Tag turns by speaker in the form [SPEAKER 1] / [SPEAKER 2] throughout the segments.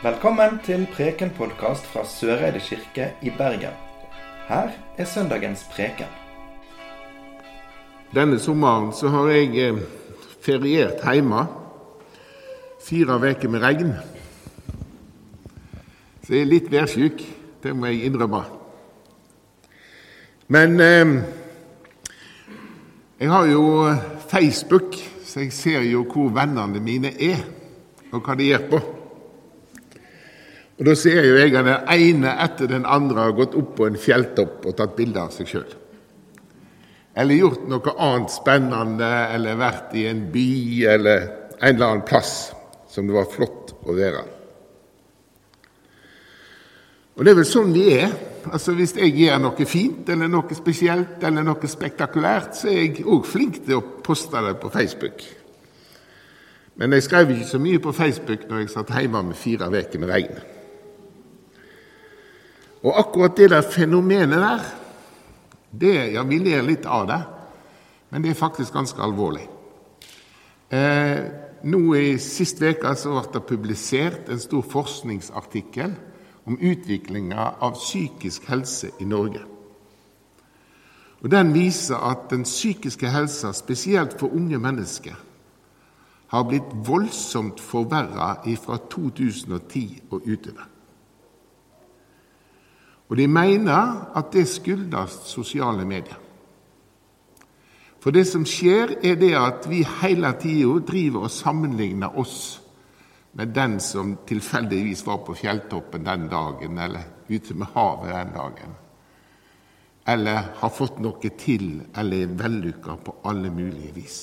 [SPEAKER 1] Velkommen til Preken-podkast fra Søreide kirke i Bergen. Her er søndagens preken.
[SPEAKER 2] Denne sommeren så har jeg eh, feriert hjemme. Fire uker med regn. Så jeg er litt værsjuk, det må jeg innrømme. Men eh, jeg har jo Facebook, så jeg ser jo hvor vennene mine er, og hva de gjør på. Og Da ser jo jeg at den ene etter den andre har gått opp på en fjelltopp og tatt bilde av seg sjøl. Eller gjort noe annet spennende, eller vært i en by eller en eller annen plass som det var flott å være. Og det er vel sånn vi er. Altså Hvis jeg gjør noe fint eller noe spesielt eller noe spektakulært, så er jeg òg flink til å poste det på Facebook. Men jeg skrev ikke så mye på Facebook når jeg satt hjemme med fire uker med regn. Og akkurat det der fenomenet der, det, ja, vi ler litt av det, men det er faktisk ganske alvorlig. Eh, nå i Sist uke ble det publisert en stor forskningsartikkel om utviklinga av psykisk helse i Norge. Og Den viser at den psykiske helsa, spesielt for unge mennesker, har blitt voldsomt forverra fra 2010 og utover. Og de mener at det skyldes sosiale medier. For det som skjer, er det at vi hele tida driver og sammenligner oss med den som tilfeldigvis var på fjelltoppen den dagen, eller ute med havet den dagen. Eller har fått noe til, eller er vellykka på alle mulige vis.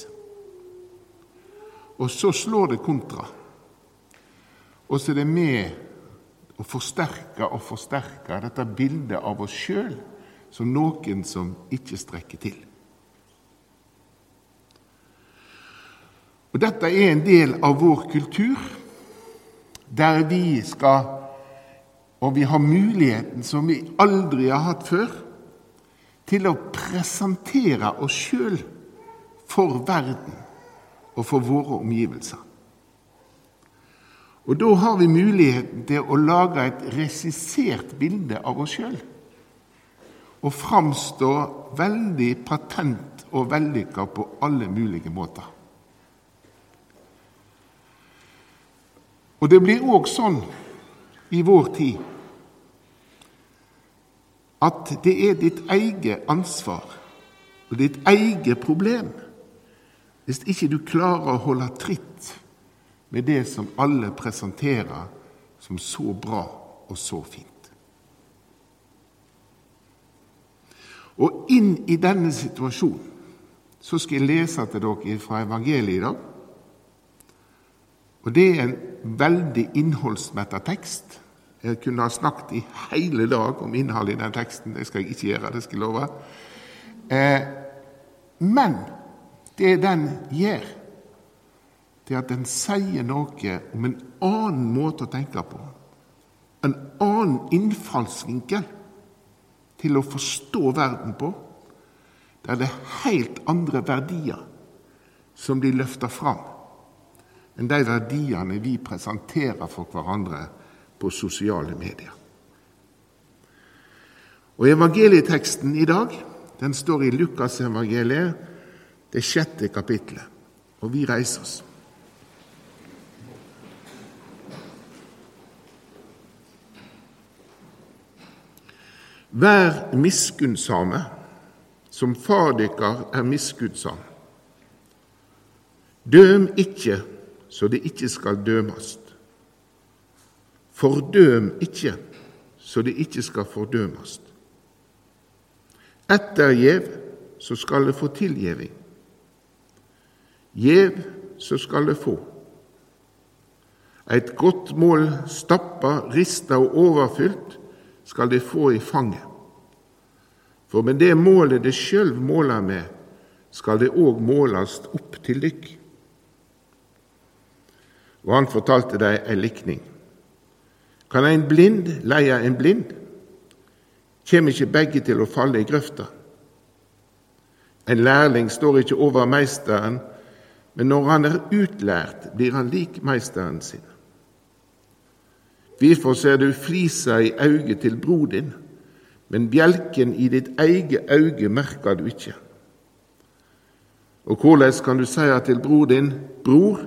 [SPEAKER 2] Og så slår det kontra. Og så er det med og forsterke og forsterke dette bildet av oss sjøl som noen som ikke strekker til. Og Dette er en del av vår kultur, der vi skal Og vi har muligheten som vi aldri har hatt før, til å presentere oss sjøl for verden og for våre omgivelser. Og Da har vi muligheten til å lage et regissert bilde av oss sjøl. Og framstå veldig patent og vellykka på alle mulige måter. Og det blir òg sånn i vår tid at det er ditt eget ansvar og ditt eget problem hvis ikke du klarer å holde tritt med det som alle presenterer som så bra og så fint. Og inn i denne situasjonen så skal jeg lese til dere fra evangeliet i dag. Og Det er en veldig innholdsmettet tekst. Jeg kunne ha snakket i hele dag om innholdet i den teksten. Det skal jeg ikke gjøre, det skal jeg love. Eh, men det den gjør, det er at den sier noe om en annen måte å tenke på. En annen innfallsvinkel til å forstå verden på, der det er helt andre verdier som blir løfta fram enn de verdiene vi presenterer for hverandre på sosiale medier. Og Evangelieteksten i dag den står i Lukasevangeliet, det sjette kapitlet. Og vi reiser oss. Vær miskunnsame, som Far dykkar er miskunnsam. Døm ikkje, så det ikkje skal dømast. Fordøm ikkje, så det ikkje skal fordømast. Ettergjev, så skal det få tilgjeving. Gjev, så skal det få. Eit godt mål stappa, rista og overfylt skal de få i fanget. For med det målet det sjølv måler med, skal det òg målast opp til dykk. Og han fortalte dei ei likning. Kan ein blind leie ein blind? Kjem ikkje begge til å falle i grøfta? En lærling står ikkje over meisteren, men når han er utlært, blir han lik meisteren sin. Hvorfor ser du flisa i auget til bror din, men bjelken i ditt eget auge merker du ikke? Og hvordan kan du seie til bror din, bror,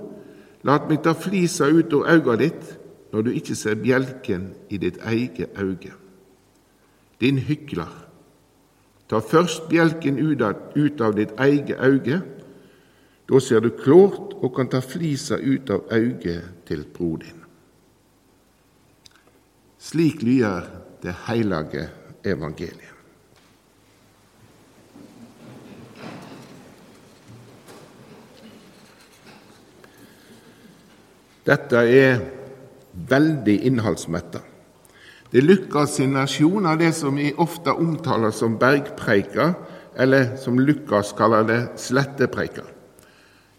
[SPEAKER 2] lat meg ta flisa ut av auga ditt, når du ikke ser bjelken i ditt eget auge? Din hykler, ta først bjelken ut av, ditt eget auge, da ser du klart og kan ta flisa ut av auget til bror din. Slik lyder det hellige evangeliet. Dette er veldig innholdsmetta. Det Lukas sin versjon av det som vi ofte omtaler som bergpreika, eller som Lukas kaller det slettepreika.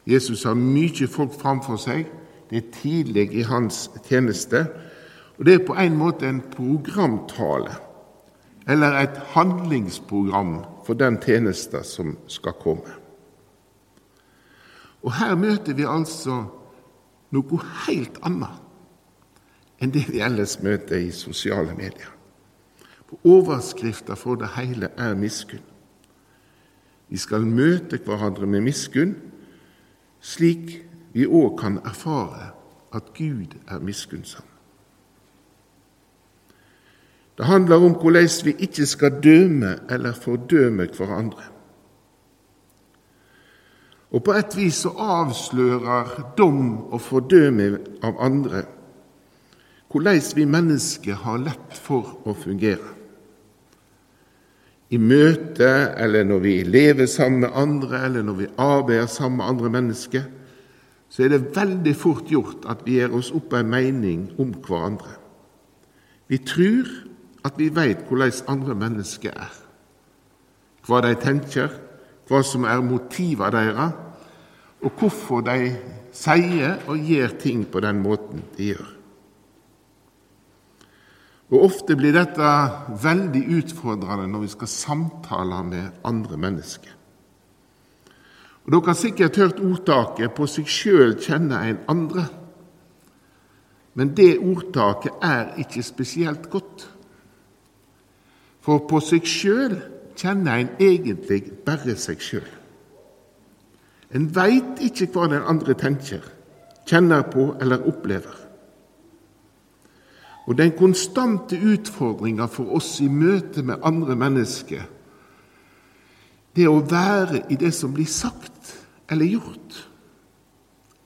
[SPEAKER 2] Jesus har mye folk framfor seg. Det er tidlig i hans tjeneste. Og Det er på en måte en programtale, eller et handlingsprogram for den tjeneste som skal komme. Og Her møter vi altså noe helt annet enn det vi ellers møter i sosiale medier. På Overskrifta for det hele er miskunn. Vi skal møte hverandre med miskunn, slik vi òg kan erfare at Gud er miskunnsom. Det handler om hvordan vi ikke skal døme eller fordøme hverandre. Og på et vis så avslører dom og fordøming av andre hvordan vi mennesker har lett for å fungere. I møte, eller når vi lever sammen med andre, eller når vi arbeider sammen med andre mennesker, så er det veldig fort gjort at vi gjør oss opp en mening om hverandre. Vi tror at vi veit hvordan andre mennesker er, hva de tenker, hva som er motivene deres, og hvorfor de sier og gjør ting på den måten de gjør. Og Ofte blir dette veldig utfordrende når vi skal samtale med andre mennesker. Og Dere har sikkert hørt ordtaket 'på seg sjøl kjenner en andre'. Men det ordtaket er ikke spesielt godt. For på seg sjøl kjenner en egentlig bare seg sjøl. En veit ikke hva den andre tenker, kjenner på eller opplever. Og den konstante utfordringa for oss i møte med andre mennesker, det å være i det som blir sagt eller gjort.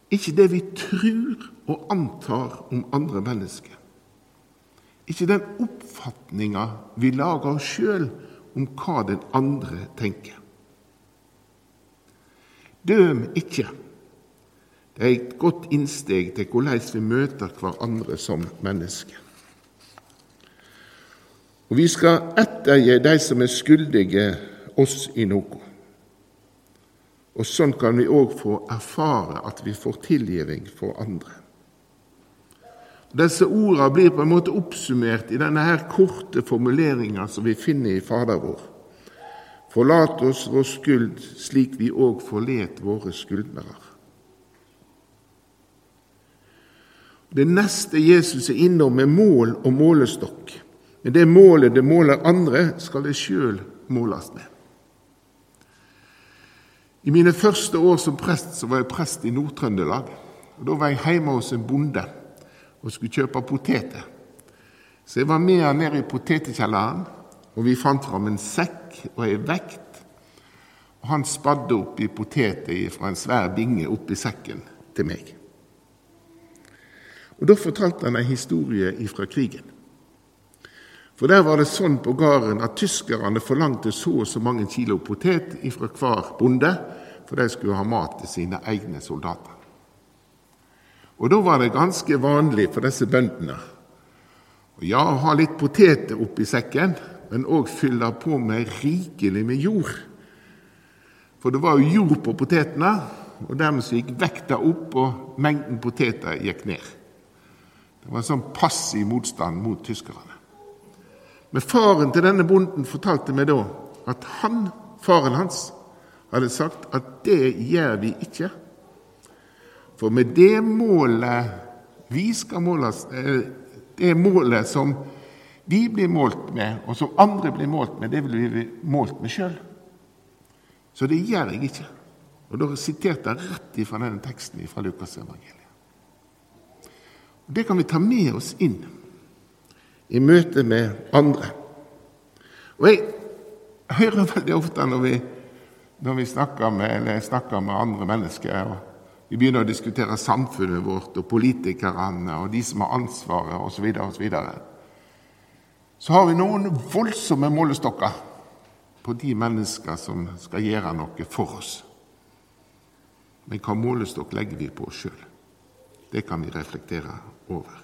[SPEAKER 2] Ikke det vi tror og antar om andre mennesker. Ikke den oppfatninga vi lager oss sjøl om hva den andre tenker. Døm ikke. Det er et godt innsteg til hvordan vi møter hverandre som mennesker. Og vi skal ettergi de som er skyldige oss i noe. Og sånn kan vi òg få erfare at vi får tilgivning for andre. Disse ordene blir på en måte oppsummert i denne her korte formuleringa som vi finner i Fader vår. Forlat oss vår skyld slik vi òg forlet våre skyldnere. Det neste Jesus er innom, er mål og målestokk. Men det målet det måler andre, skal det sjøl måles med. I mine første år som prest så var jeg prest i Nord-Trøndelag. Da var jeg hjemme hos en bonde og skulle kjøpe poteter. Så jeg var med han ned i potetkjelleren, og vi fant fram en sekk og ei vekt. Og han spadde oppi poteter fra en svær binge oppi sekken til meg. Og Da fortalte han en historie ifra krigen. For der var det sånn på gården at tyskerne forlangte så og så mange kilo potet ifra hver bonde, for de skulle ha mat til sine egne soldater. Og Da var det ganske vanlig for disse bøndene å ja, ha litt poteter oppi sekken, men òg fylle på med rikelig med jord. For det var jo jord på potetene, og dermed gikk vekta opp, og mengden poteter gikk ned. Det var en sånn passiv motstand mot tyskerne. Men faren til denne bonden fortalte meg da at han, faren hans, hadde sagt at det gjør vi ikke. For med det målet vi skal måles, eh, Det målet som vi blir målt med, og som andre blir målt med, det vil vi målt med sjøl. Så det gjør jeg ikke. Og Da siterte jeg rett ifra denne teksten fra Lukasevangeliet. Det kan vi ta med oss inn i møte med andre. Og Jeg hører veldig ofte når vi, når vi snakker, med, snakker, med, andre mennesker og Vi begynner å diskutere samfunnet vårt og politikerne og de som har ansvaret osv. Så, videre, og så, har vi noen voldsomme målestokker på de mennesker som skal gjøre noe for oss. Men hva målestokk legger vi på oss sjøl? Det kan vi reflektere over.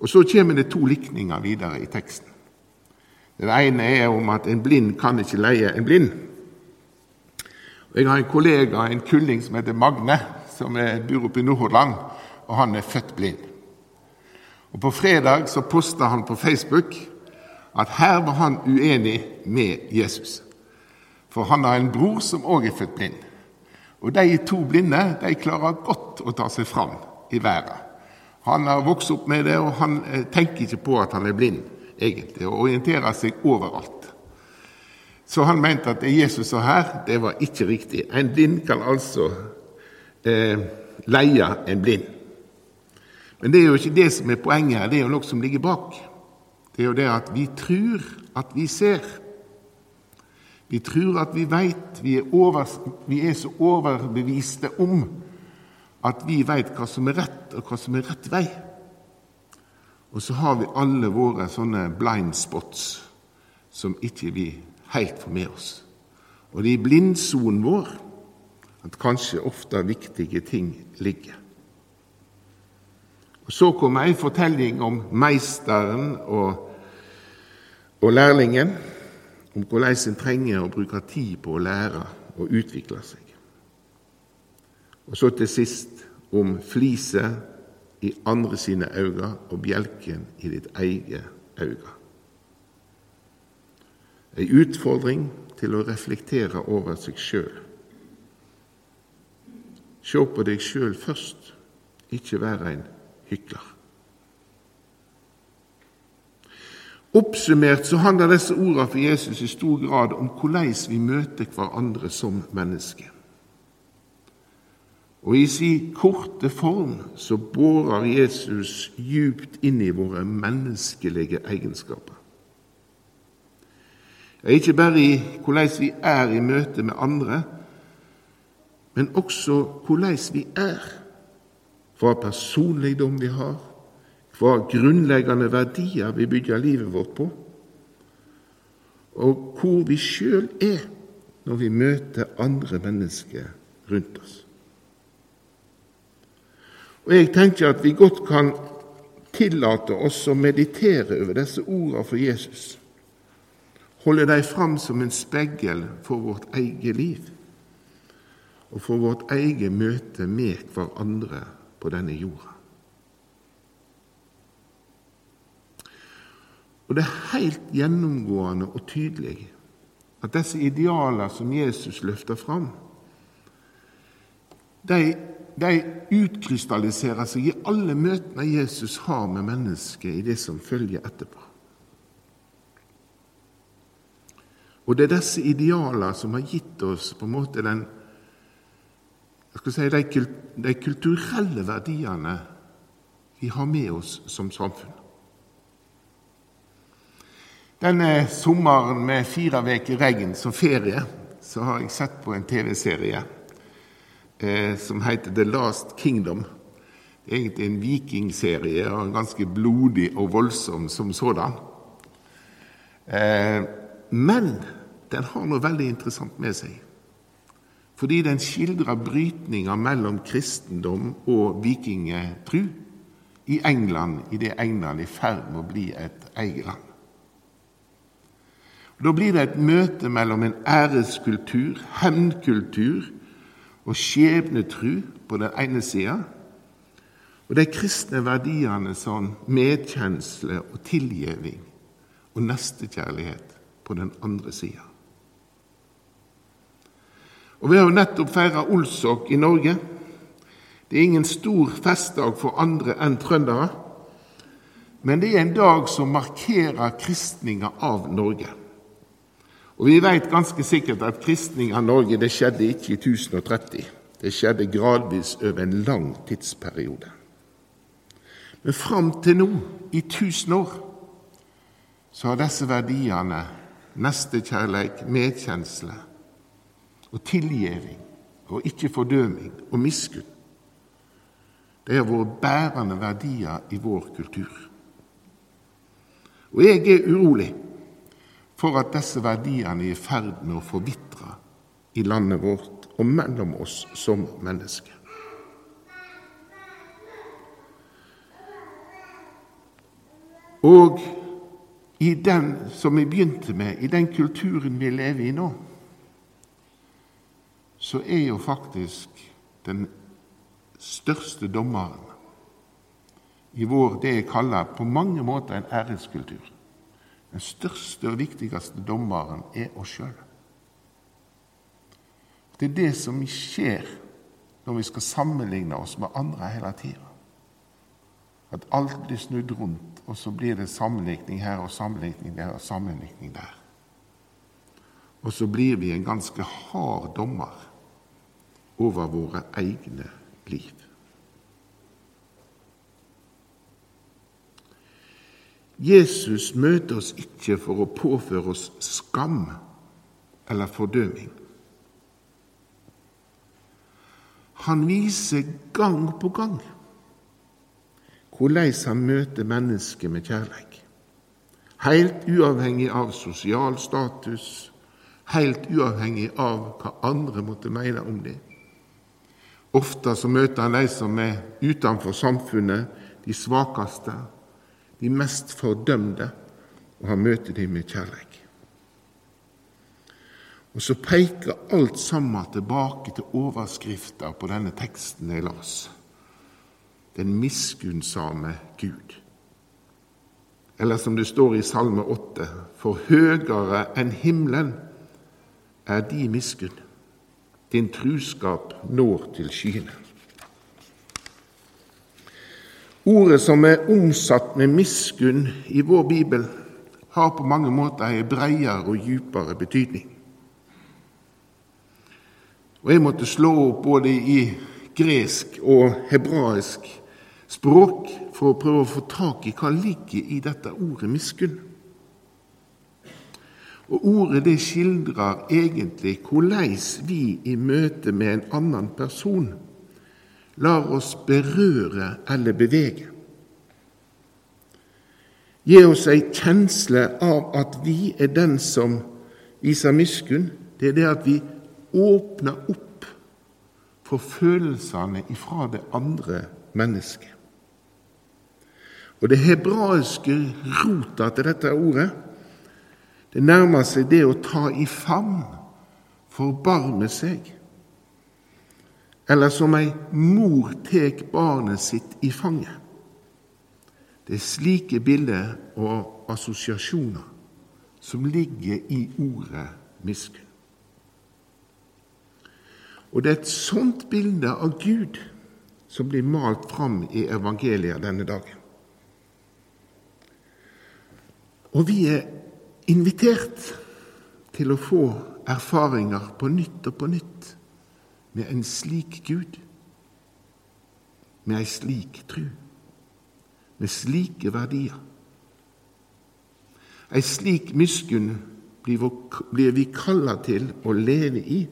[SPEAKER 2] Og Så kommer det to likninger videre i teksten. Den ene er om at en blind kan ikke leie en blind. Jeg har en kollega, en kulling som heter Magne, som bor oppe i Nordhordland, og han er født blind. Og På fredag så posta han på Facebook at her var han uenig med Jesus. For han har en bror som òg er født blind. Og de to blinde de klarer godt å ta seg fram i verden. Han har vokst opp med det, og han eh, tenker ikke på at han er blind, egentlig, og orienterer seg overalt. Så han mente at det Jesus sa her, det var ikke riktig. En blind kan altså eh, leie en blind. Men det er jo ikke det som er poenget her, det er jo noe som ligger bak. Det er jo det at vi tror at vi ser. Vi tror at vi veit. Vi, vi, er så overbeviste om at vi veit hva som er rett, og hva som er rett vei. Og så har vi alle våre sånne blind spots som ikke vi helt får med oss. Og det er i blindsonen vår at kanskje ofte viktige ting ligger. Og Så kommer ei fortelling om meisteren og, og lærlingen om hvordan en trenger å bruke tid på å lære og utvikle seg. Og så til sist om fliset i andre sine øyne og bjelken i ditt eget øye. Ei utfordring til å reflektere over seg sjøl. Se på deg sjøl først, ikke være en hykler. Oppsummert så handler disse ordene for Jesus i stor grad om hvordan vi møter hverandre som mennesker. Og i sin korte form så bårer Jesus djupt inn i våre menneskelige egenskaper. Ikke bare i hvordan vi er i møte med andre, men også hvordan vi er, hva personligdom vi har, hva grunnleggende verdier vi bygger livet vårt på, og hvor vi sjøl er når vi møter andre mennesker rundt oss. Og Jeg tenker at vi godt kan tillate oss å meditere over disse ordene for Jesus, holde dem fram som en speil for vårt eget liv og for vårt eget møte med hverandre på denne jorda. Og det er helt gjennomgående og tydelig at disse idealene som Jesus løfter fram, de, de utkrystalliserer seg i alle møtene Jesus har med mennesket i det som følger etterpå. Og det er disse idealene som har gitt oss på en måte den, si, de, de kulturelle verdiene vi har med oss som samfunn. Denne sommeren med fire uker regn som ferie, så har jeg sett på en TV-serie eh, som heter The Last Kingdom. Det er egentlig en vikingserie, og ganske blodig og voldsom som sådan. Eh, men den har noe veldig interessant med seg. Fordi den skildrer brytninga mellom kristendom og vikingtru i England, i det England i ferd med å bli et eget land. Da blir det et møte mellom en æreskultur, hevnkultur og skjebnetru på den ene sida, og de kristne verdiene som medkjensle og tilgivning og nestekjærlighet på den andre sida. Og Vi har jo nettopp feira Olsok i Norge. Det er ingen stor festdag for andre enn trøndere, men det er en dag som markerer kristninga av Norge. Og Vi vet ganske sikkert at kristning av Norge det skjedde ikke i 1030. Det skjedde gradvis over en lang tidsperiode. Men fram til nå, i tusen år, så har disse verdiene nestekjærleik, medkjensle og tilgjeving og ikke fordøming og miskunn de har vært bærende verdier i vår kultur. Og jeg er urolig for at disse verdiene er i ferd med å forvitre i landet vårt og mellom oss som mennesker. Og i den som vi begynte med, i den kulturen vi lever i nå, så er jo faktisk den største dommeren i vår det jeg kaller på mange måter en æreskultur. Den største og viktigste dommeren er oss sjøl. Det er det som skjer når vi skal sammenligne oss med andre hele tida. At alt blir snudd rundt, og så blir det sammenlikning her og sammenlikning der og sammenlikning der. Og så blir vi en ganske hard dommer over våre egne liv. Jesus møter oss ikke for å påføre oss skam eller fordøming. Han viser gang på gang hvordan han møter mennesket med kjærleik. Helt uavhengig av sosial status, helt uavhengig av hva andre måtte mene om det. Ofte så møter han de som er utenfor samfunnet, de svakeste, de mest fordømte, og han møter dem med kjærlighet. Og så peker alt sammen tilbake til overskrifta på denne teksten jeg las. Den miskunnsame Gud. Eller som det står i Salme 8.: For høgere enn himmelen er de miskunn. Din truskap når til skyene. Ordet som er omsatt med miskunn i vår bibel, har på mange måter en breiere og djupere betydning. Og Jeg måtte slå opp både i gresk og hebraisk språk for å prøve å få tak i hva ligger i dette ordet miskunn. Og Ordet det skildrer egentlig hvordan vi i møte med en annen person lar oss berøre eller bevege. Gi oss ei kjensle av at vi er den som viser miskunn. Det er det at vi åpner opp for følelsene ifra det andre mennesket. Og det hebraiske rota til dette ordet det nærmer seg det å ta i favn, forbarme seg. Eller som ei mor tek barnet sitt i fanget. Det er slike bilder og assosiasjoner som ligger i ordet miskunn. Og det er et sånt bilde av Gud som blir malt fram i evangeliet denne dagen. Og vi er invitert til å få erfaringer på nytt og på nytt med en slik Gud, med ei slik tru, med slike verdier. Ei slik miskunn blir vi kalla til å leve i,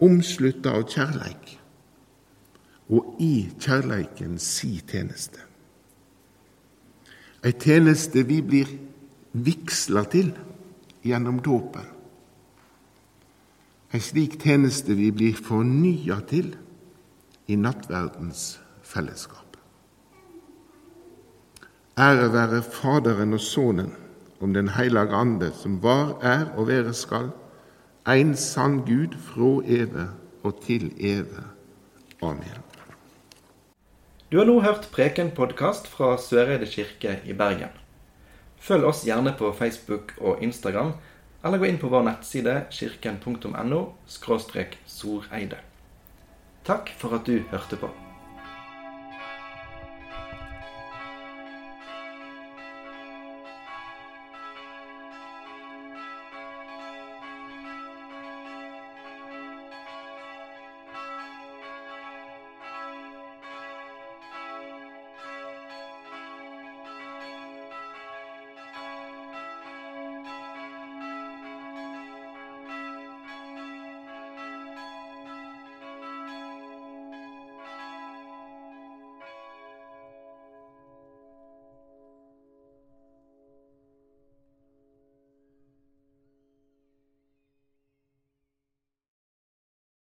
[SPEAKER 2] omslutta av kjærleik, og i kjærleiken si tjeneste. Ei tjeneste vi blir vigsla til gjennom dåpen. Ei slik tjeneste vi blir fornya til i nattverdens fellesskap. Ære være Faderen og Sønnen om Den hellige Ande, som var, er og være skal, ein sann Gud fra evig og til evig. Amen.
[SPEAKER 1] Du har nå hørt Preken-podkast fra Søreide kirke i Bergen. Følg oss gjerne på Facebook og Instagram, eller gå inn på vår nettside kirken.no soreide. Takk for at du hørte på.